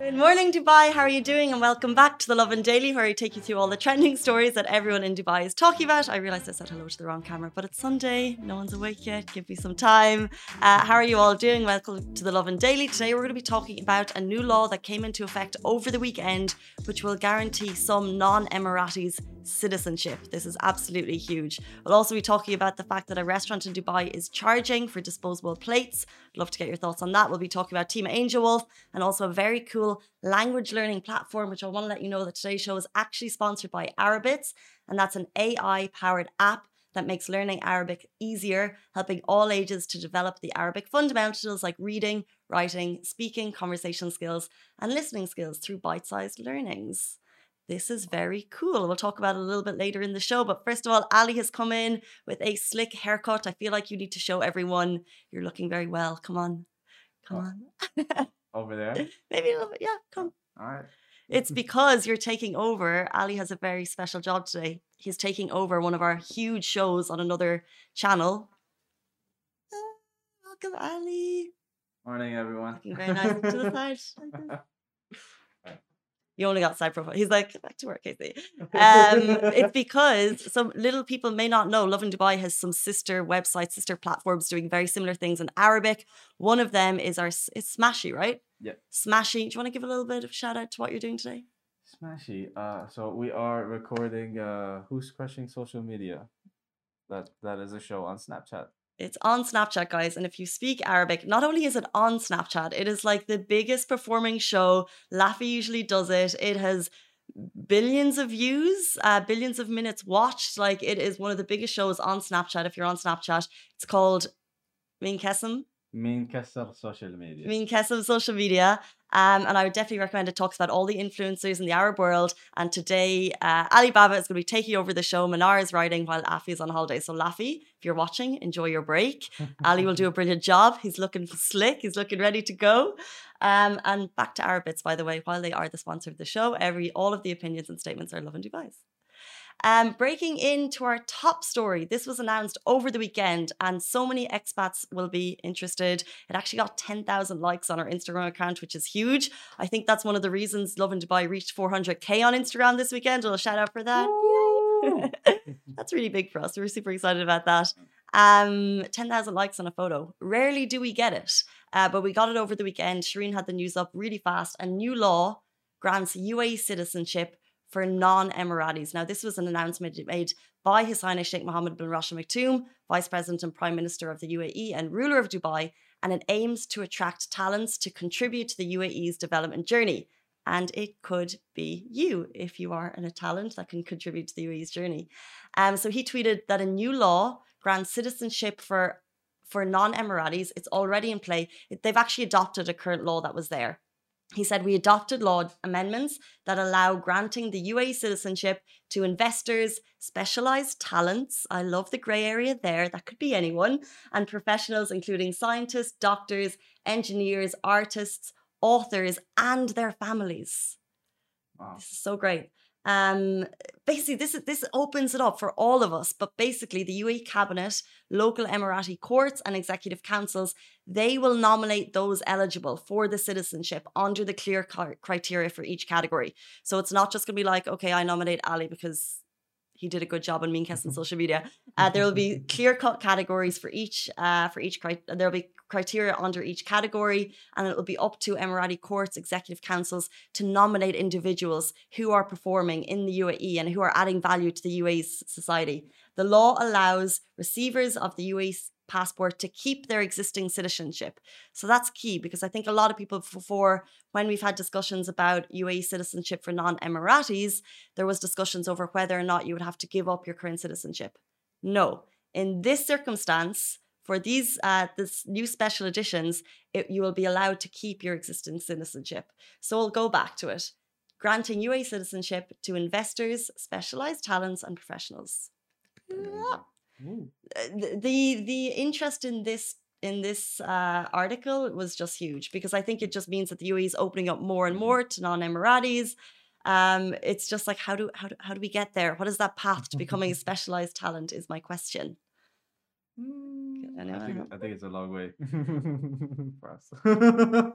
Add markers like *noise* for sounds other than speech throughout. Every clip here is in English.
Good morning, Dubai. How are you doing? And welcome back to the Lovin Daily, where I take you through all the trending stories that everyone in Dubai is talking about. I realized I said hello to the wrong camera, but it's Sunday. No one's awake yet. Give me some time. Uh, how are you all doing? Welcome to the Lovin Daily. Today, we're going to be talking about a new law that came into effect over the weekend, which will guarantee some non Emiratis citizenship. This is absolutely huge. We'll also be talking about the fact that a restaurant in Dubai is charging for disposable plates. I'd love to get your thoughts on that. We'll be talking about Team Angel Wolf and also a very cool language learning platform, which I want to let you know that today's show is actually sponsored by Arabits, and that's an AI powered app that makes learning Arabic easier, helping all ages to develop the Arabic fundamentals like reading, writing, speaking, conversation skills, and listening skills through bite sized learnings. This is very cool. We'll talk about it a little bit later in the show. But first of all, Ali has come in with a slick haircut. I feel like you need to show everyone you're looking very well. Come on. Come on. *laughs* Over there? *laughs* Maybe a little bit. Yeah, come. All right. It's *laughs* because you're taking over. Ali has a very special job today. He's taking over one of our huge shows on another channel. Ah, welcome, Ali. Morning, everyone. Looking very nice to the *laughs* side. You only got side profile. He's like, back to work, Casey. Um, it's *laughs* because some little people may not know Lovin Dubai has some sister websites, sister platforms doing very similar things in Arabic. One of them is our it's Smashi, right? Yeah. Smashi. Do you want to give a little bit of shout out to what you're doing today? Smashi. Uh, so we are recording uh, Who's Crushing Social Media. That That is a show on Snapchat. It's on Snapchat, guys. And if you speak Arabic, not only is it on Snapchat, it is like the biggest performing show. Laffy usually does it. It has billions of views, uh, billions of minutes watched. Like it is one of the biggest shows on Snapchat. If you're on Snapchat, it's called Min Kesem. Min Kasser social media. Min Kesem social media. Um, and I would definitely recommend it. Talks about all the influencers in the Arab world. And today, uh, Alibaba is going to be taking over the show. Manar is writing while Afi is on holiday. So, Laffy, if you're watching, enjoy your break. *laughs* Ali will do a brilliant job. He's looking slick. He's looking ready to go. Um, and back to Arabits, by the way, while they are the sponsor of the show, every all of the opinions and statements are Lovin Dubai's. Um, breaking into our top story, this was announced over the weekend, and so many expats will be interested. It actually got 10,000 likes on our Instagram account, which is huge. I think that's one of the reasons Lovin Dubai reached 400k on Instagram this weekend. A little shout out for that. *laughs* that's really big for us. We're super excited about that. Um, 10,000 likes on a photo. Rarely do we get it, uh, but we got it over the weekend. Shireen had the news up really fast. A new law grants UAE citizenship for non Emiratis. Now, this was an announcement made by His Highness Sheikh Mohammed bin Rashid Al Maktoum, Vice President and Prime Minister of the UAE and ruler of Dubai, and it aims to attract talents to contribute to the UAE's development journey. And it could be you if you are in a talent that can contribute to the UAE's journey. Um, so he tweeted that a new law grants citizenship for for non-Emiratis. It's already in play. They've actually adopted a current law that was there. He said, We adopted law amendments that allow granting the UAE citizenship to investors, specialized talents. I love the gray area there. That could be anyone. And professionals, including scientists, doctors, engineers, artists, authors, and their families. Wow. This is so great. Um, basically, this is, this opens it up for all of us. But basically, the UAE cabinet, local Emirati courts, and executive councils they will nominate those eligible for the citizenship under the clear criteria for each category. So it's not just going to be like, okay, I nominate Ali because he did a good job on Meancast and *laughs* social media. Uh, there will be clear cut categories for each uh, for each there will be criteria under each category, and it will be up to Emirati courts, executive councils to nominate individuals who are performing in the UAE and who are adding value to the UAE's society. The law allows receivers of the UAE's passport to keep their existing citizenship. So that's key because I think a lot of people before when we've had discussions about UAE citizenship for non-Emiratis, there was discussions over whether or not you would have to give up your current citizenship. No. In this circumstance, for these uh, this new special editions, it, you will be allowed to keep your existing citizenship. So we'll go back to it. Granting UAE citizenship to investors, specialized talents, and professionals. Yeah. Uh, the the interest in this in this uh, article was just huge because I think it just means that the UAE is opening up more and Mhm. more to non-Emiratis. Um, it's just like how do how do how do we get there? What is that path to becoming a *laughs* specialized talent? Is my question. Mm, Anyone I think help? I think it's a long way *laughs* for us. *laughs*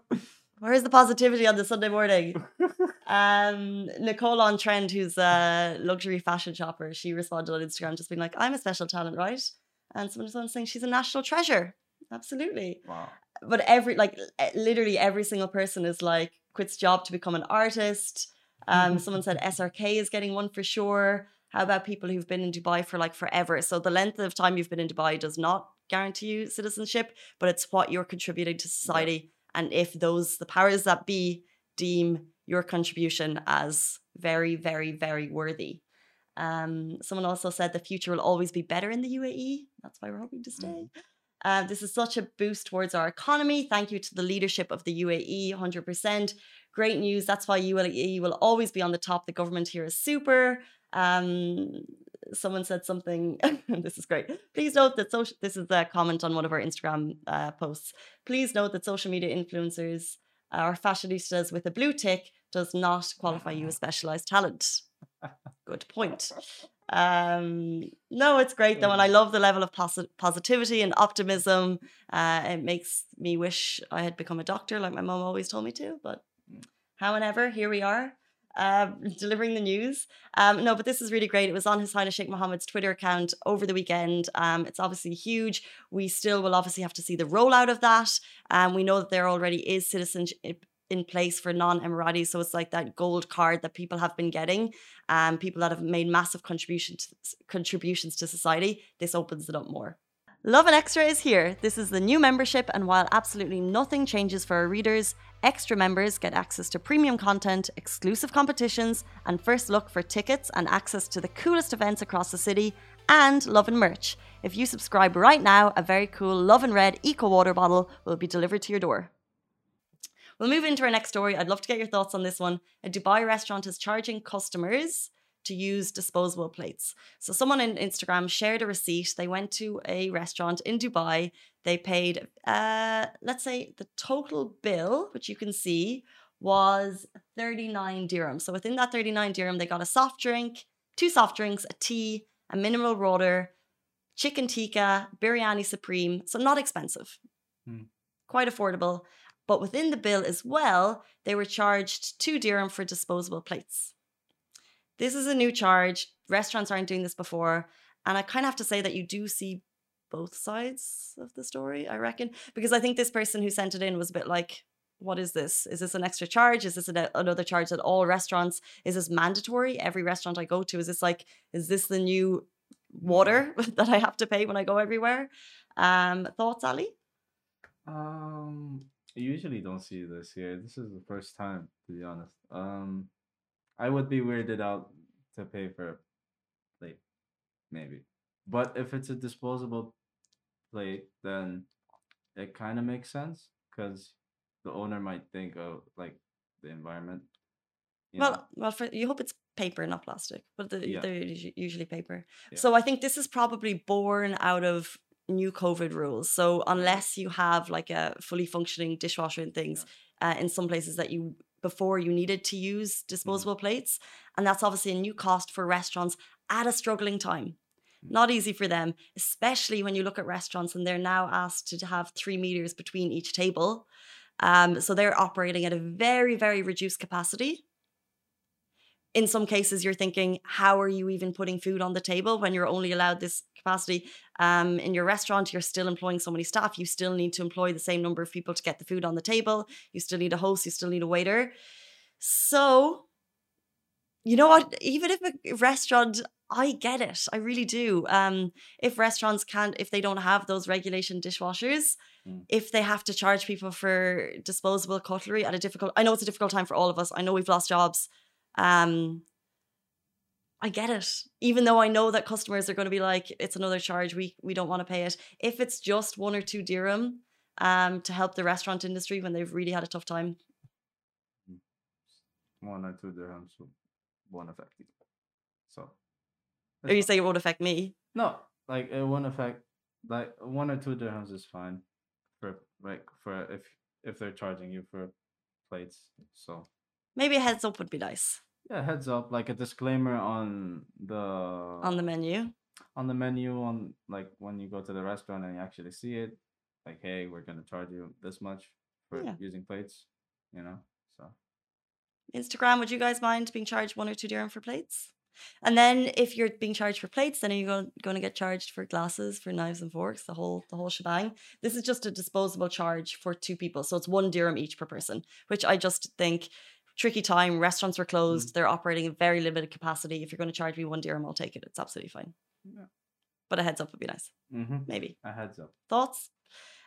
Where is the positivity on the Sunday morning? *laughs* Um, Nicole on Trend, who's a luxury fashion shopper, she responded on Instagram just being like, I'm a special talent, right? And someone was saying she's a national treasure. Absolutely. wow. But every, like, literally every single person is like, quits job to become an artist. Um, someone said SRK is getting one for sure. How about people who've been in Dubai for like forever? So the length of time you've been in Dubai does not guarantee you citizenship, but it's what you're contributing to society. And if those, the powers that be, deem your contribution as very, very, very worthy. Um, someone also said the future will always be better in the UAE. That's why we're hoping to stay. Uh, this is such a boost towards our economy. Thank you to the leadership of the UAE, 100%. Great news. That's why UAE will always be on the top. The government here is super. Um, someone said something. *laughs* this is great. Please note that social. This is a comment on one of our Instagram uh, posts. Please note that social media influencers or fashionistas with a blue tick does not qualify you as *laughs* specialized talent. Good point. Um, no, it's great though, and I love the level of posi- positivity and optimism. Uh, it makes me wish I had become a doctor, like my mom always told me to. But how and ever, here we are, uh, *laughs* delivering the news. Um, no, but this is really great. It was on His Highness Sheikh Mohammed's Twitter account over the weekend. Um, it's obviously huge. We still will obviously have to see the rollout of that. Um, we know that there already is citizenship in place for non-Emiratis, so it's like that gold card that people have been getting. Um, people that have made massive contributions contributions to society. This opens it up more. Lovin Extra is here. This is the new membership, and while absolutely nothing changes for our readers, extra members get access to premium content, exclusive competitions, and first look for tickets and access to the coolest events across the city, and Lovin merch. If you subscribe right now, a very cool Love and Red Eco Water bottle will be delivered to your door. We'll move into our next story. I'd love to get your thoughts on this one. A Dubai restaurant is charging customers to use disposable plates. So someone on Instagram shared a receipt. They went to a restaurant in Dubai. They paid, uh, let's say, the total bill, which you can see, was 39 dirham. So within that 39 dirham, they got a soft drink, two soft drinks, a tea, a mineral water, chicken tikka, biryani supreme. So not expensive, Hmm. quite affordable. But within the bill as well, they were charged two dirham for disposable plates. This is a new charge. Restaurants aren't doing this before. And I kind of have to say that you do see both sides of the story, I reckon. Because I think this person who sent it in was a bit like, what is this? Is this an extra charge? Is this an, another charge that all restaurants, is this mandatory? Every restaurant I go to, is this like, is this the new water *laughs* that I have to pay when I go everywhere? Um, thoughts, Ali? Um, I usually don't see this here. This is the first time, to be honest. Um, I would be weirded out to pay for a plate, maybe. But if it's a disposable plate, then it kind of makes sense because the owner might think of like the environment. You know? Well, well, for, you hope it's paper, not plastic, but the, Yeah. they're usually paper. Yeah. So I think this is probably born out of new COVID rules. So unless you have like a fully functioning dishwasher and things, uh, in some places that you before you needed to use disposable plates, and that's obviously a new cost for restaurants at a struggling time. Not easy for them, especially when you look at restaurants and they're now asked to have three meters between each table. Um, so they're operating at a very, very reduced capacity in some cases you're thinking how are you even putting food on the table when you're only allowed this capacity? Um, in your restaurant you're still employing so many staff you still need to employ the same number of people to get the food on the table you still need a host you still need a waiter. So you know what? Even if a restaurant i get it i really do. Um, if restaurants can't if they don't have those regulation dishwashers Mm. if they have to charge people for disposable cutlery at a difficult i know it's a difficult time for all of us i know we've lost jobs um I get it. Even though I know that customers are going to be like, it's another charge, we we don't want to pay it. If it's just one or two dirham um to help the restaurant industry when they've really had a tough time. one or two dirhams won't affect you. So. Or you fine. say it won't affect me. No, like it won't affect. Like one or two dirhams is fine. For like for if if they're charging you for plates. So Maybe a heads up would be nice yeah, heads up, like a disclaimer on the on the menu. on the menu on like when you go to the restaurant and you actually see it, like hey, we're gonna charge you this much for Yeah. using plates, you know. So Instagram, would you guys mind being charged one or two dirham for plates? And then if you're being charged for plates, then are you going, going to get charged for glasses, for knives and forks, the whole the whole shebang? This is just a disposable charge for two people, so it's one dirham each per person, which I just think tricky time. Restaurants were closed; they're operating in very limited capacity. If you're going to charge me one dirham, I'll take it. It's absolutely fine. Yeah. But a heads up would be nice, mm-hmm. maybe. a heads up. Thoughts?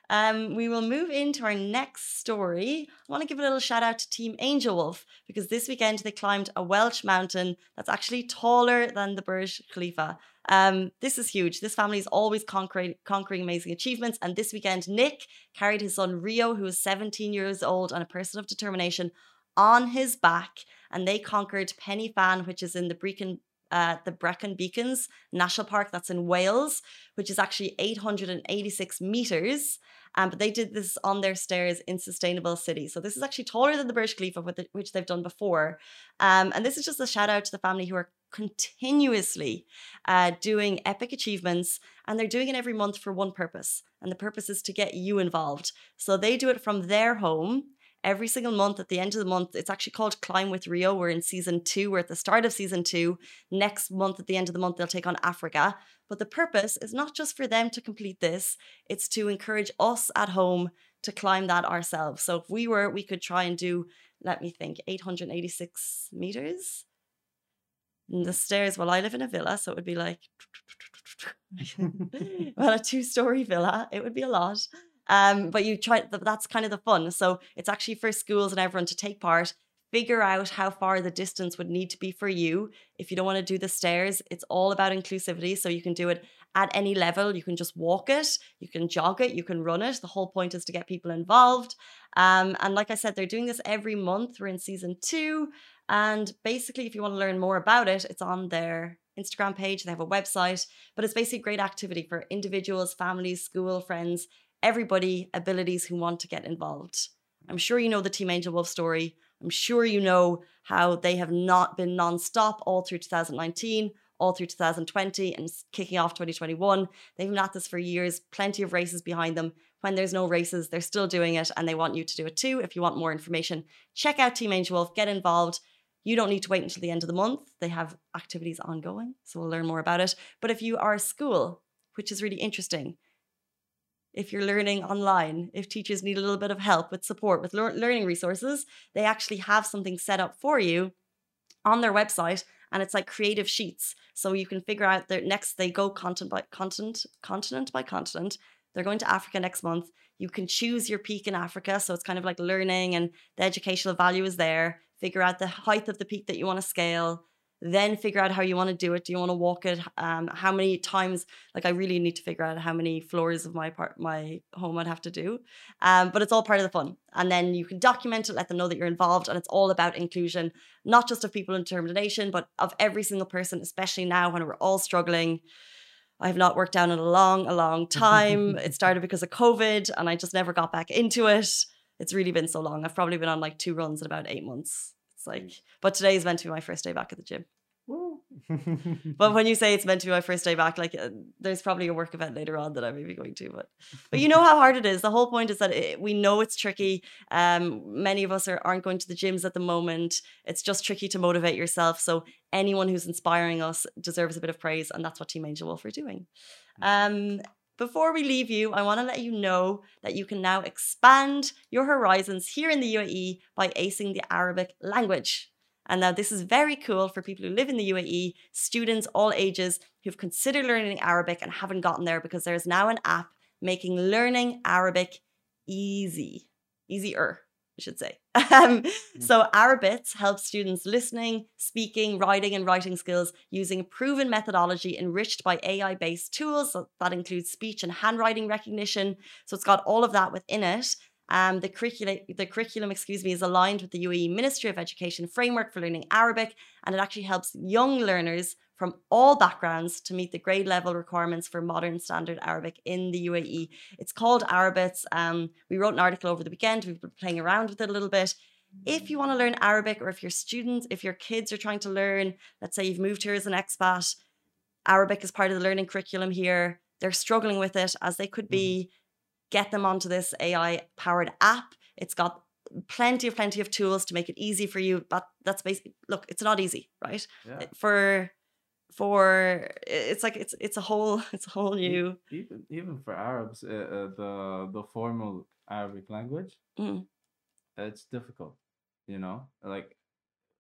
Um, we will move into our next story. I want to give a little shout out to Team Angel Wolf because this weekend they climbed a Welsh mountain that's actually taller than the Burj Khalifa. Um, this is huge. This family is always conquering, conquering amazing achievements. And this weekend, Nick carried his son Rio, who is 17 years old and a person of determination, on his back. And they conquered Pen y Fan, which is in the Brecon, uh, the Brecon Beacons National Park, that's in Wales, which is actually 886 meters. Um, but they did this on their stairs in Sustainable City. So this is actually taller than the Burj Khalifa, which they've done before. Um, and this is just a shout out to the family who are continuously uh, doing epic achievements, and they're doing it every month for one purpose. And the purpose is to get you involved. So they do it from their home every single month at the end of the month. It's actually called Climb with Rio. We're in season two. We're at the start of season two. Next month, at the end of the month, they'll take on Africa. But the purpose is not just for them to complete this, it's to encourage us at home to climb that ourselves. So if we were, we could try and do, let me think, 886 meters. And the stairs, well, I live in a villa, so it would be like, *laughs* *laughs* well, a two story villa. It would be a lot. Um, but you try that's kind of the fun. So it's actually for schools and everyone to take part, figure out how far the distance would need to be for you. If you don't want to do the stairs, it's all about inclusivity. So you can do it at any level. You can just walk it, you can jog it, you can run it. The whole point is to get people involved. Um, and like I said, they're doing this every month. We're in season two. And basically, if you want to learn more about it, it's on their Instagram page. They have a website, but it's basically a great activity for individuals, families, school, friends, everybody, abilities who want to get involved. I'm sure you know the Team Angel Wolf story. I'm sure you know how they have not been non-stop all through 2019, all through 2020, and kicking off 2021. They've been at this for years, plenty of races behind them. When there's no races, they're still doing it, and they want you to do it too. If you want more information, check out Team Angel Wolf, get involved. You don't need to wait until the end of the month. They have activities ongoing, so we'll learn more about it. But if you are a school, which is really interesting, if you're learning online, if teachers need a little bit of help with support, with lear- learning resources, they actually have something set up for you on their website and it's like creative sheets. So you can figure out their next they go content by continent, continent by continent. They're going to Africa next month. You can choose your peak in Africa. So it's kind of like learning and the educational value is there. Figure out the height of the peak that you want to scale. Then figure out how you want to do it. Do you want to walk it? Um, how many times? Like I really need to figure out how many floors of my part, my home I'd have to do. Um, but it's all part of the fun. And then you can document it, let them know that you're involved, and it's all about inclusion, not just of people in determination, but of every single person, especially now when we're all struggling. I have not worked down in a long, a long time. *laughs* it started because of COVID, and I just never got back into it. It's really been so long. I've probably been on like two runs in about eight months. It's like, but today is meant to be my first day back at the gym. *laughs* But when *laughs* you say it's meant to be my first day back, like uh, there's probably a work event later on that I may be going to. But but you know how hard it is. The whole point is that it, we know it's tricky. Um, many of us are, aren't going to the gyms at the moment. It's just tricky to motivate yourself. So anyone who's inspiring us deserves a bit of praise, and that's what Team Angel Wolf are doing. Um, before we leave you, I want to let you know that you can now expand your horizons here in the UAE by acing the Arabic language. And now this is very cool for people who live in the UAE, students all ages who've considered learning Arabic and haven't gotten there because there's now an app making learning Arabic easy, easier, I should say. *laughs* Um, so Arabits helps students listening, speaking, writing, and writing skills using proven methodology enriched by AI-based tools. So that includes speech and handwriting recognition. So it's got all of that within it. Um, the curriculum, the curriculum, excuse me, is aligned with the UAE Ministry of Education framework for learning Arabic, and it actually helps young learners from all backgrounds to meet the grade level requirements for modern standard Arabic in the UAE. It's called Arabits. Um, we wrote an article over the weekend. We've been playing around with it a little bit. If you want to learn Arabic, or if your students, if your kids are trying to learn, let's say you've moved here as an expat, Arabic is part of the learning curriculum here. They're struggling with it as they could be. Get them onto this AI powered app. It's got plenty of plenty of tools to make it easy for you. But that's basically look, it's not easy, right? Yeah. For for it's like it's it's a whole *laughs* it's a whole new even even for Arabs, uh, uh, the the formal Arabic language, mm, it's difficult. You know, like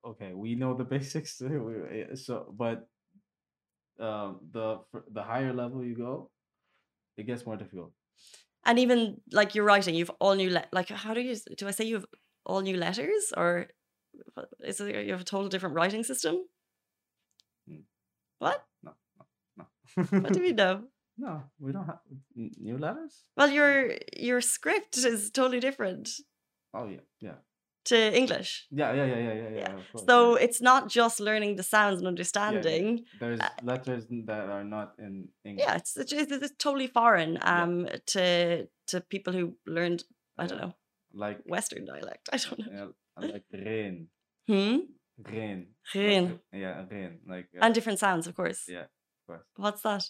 okay, we know the *laughs* basics, *laughs* uh, so but um, the the higher level you go, it gets more difficult. And even like you're writing, you've all new le- like how do you do I say you have all new letters or is it you have a total different writing system? Mm. What? No, no, no. What do we know? *laughs* No, we don't have new letters. Well, your your script is totally different Oh yeah, yeah, to English. yeah, yeah, yeah, yeah, yeah. Yeah. So it's not just learning the sounds and understanding. there's uh, letters that are not in English. Yeah, it's, it's, it's totally foreign um to to people who learned I don't know like Western dialect. *laughs* I don't know. yeah, like rain, Hmm. rain, Rain. Like, yeah, rain, like uh, And different sounds, of course. yeah, of course. What's that?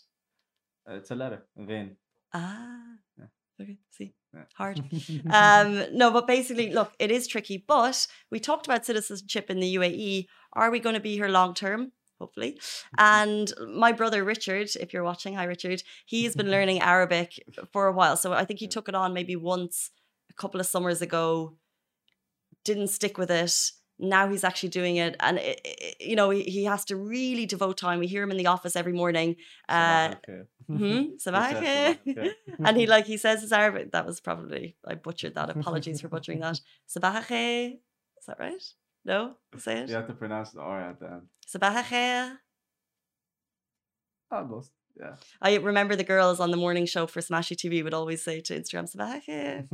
Uh, it's a letter, rain. Ah. Yeah. Okay. See, hard. *laughs* um, no, but basically, look, it is tricky. But we talked about citizenship in the UAE. Are we going to be here long term? Hopefully. And my brother Richard, if you're watching, hi Richard, he's been *laughs* learning Arabic for a while. So I think he took it on maybe once a couple of summers ago, didn't stick with it. Now he's actually doing it. And, it, it- you know, he, he has to really devote time. We hear him in the office every morning. Uh, hmm, *laughs* sabah *laughs* and he *laughs* like he says his Arabic. That was probably I butchered that. Apologies for butchering that. Sabah. Is that right? No, say it. you have to pronounce the R at the end. Sabah al. Almost, yeah. I remember the girls on the morning show for Smashi TV would always say to Instagram khair.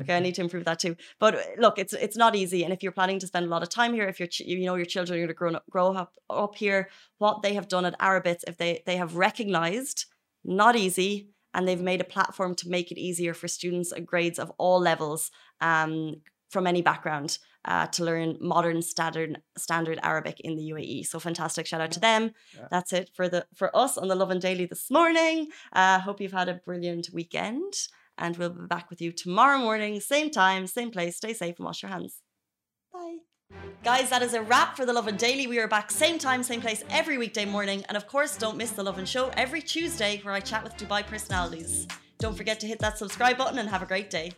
Okay, I *laughs* need to improve that too. But uh, look, it's it's not easy, and if you're planning to spend a lot of time here, if you're you know your children are going to grow up, grow up up here, what they have done at Arabits, if they they have recognised not easy, and they've made a platform to make it easier for students at grades of all levels, um, from any background, uh, to learn modern standard standard Arabic in the UAE. So fantastic! Shout out to them. Yeah. That's it for the for us on the Lovin Daily this morning. Uh, hope you've had a brilliant weekend and we'll be back with you tomorrow morning, same time, same place. Stay safe and wash your hands. Bye. Guys, that is a wrap for the Lovin Daily. We are back same time, same place every weekday morning. And of course, don't miss the Lovin Show every Tuesday where I chat with Dubai personalities. Don't forget to hit that subscribe button and have a great day.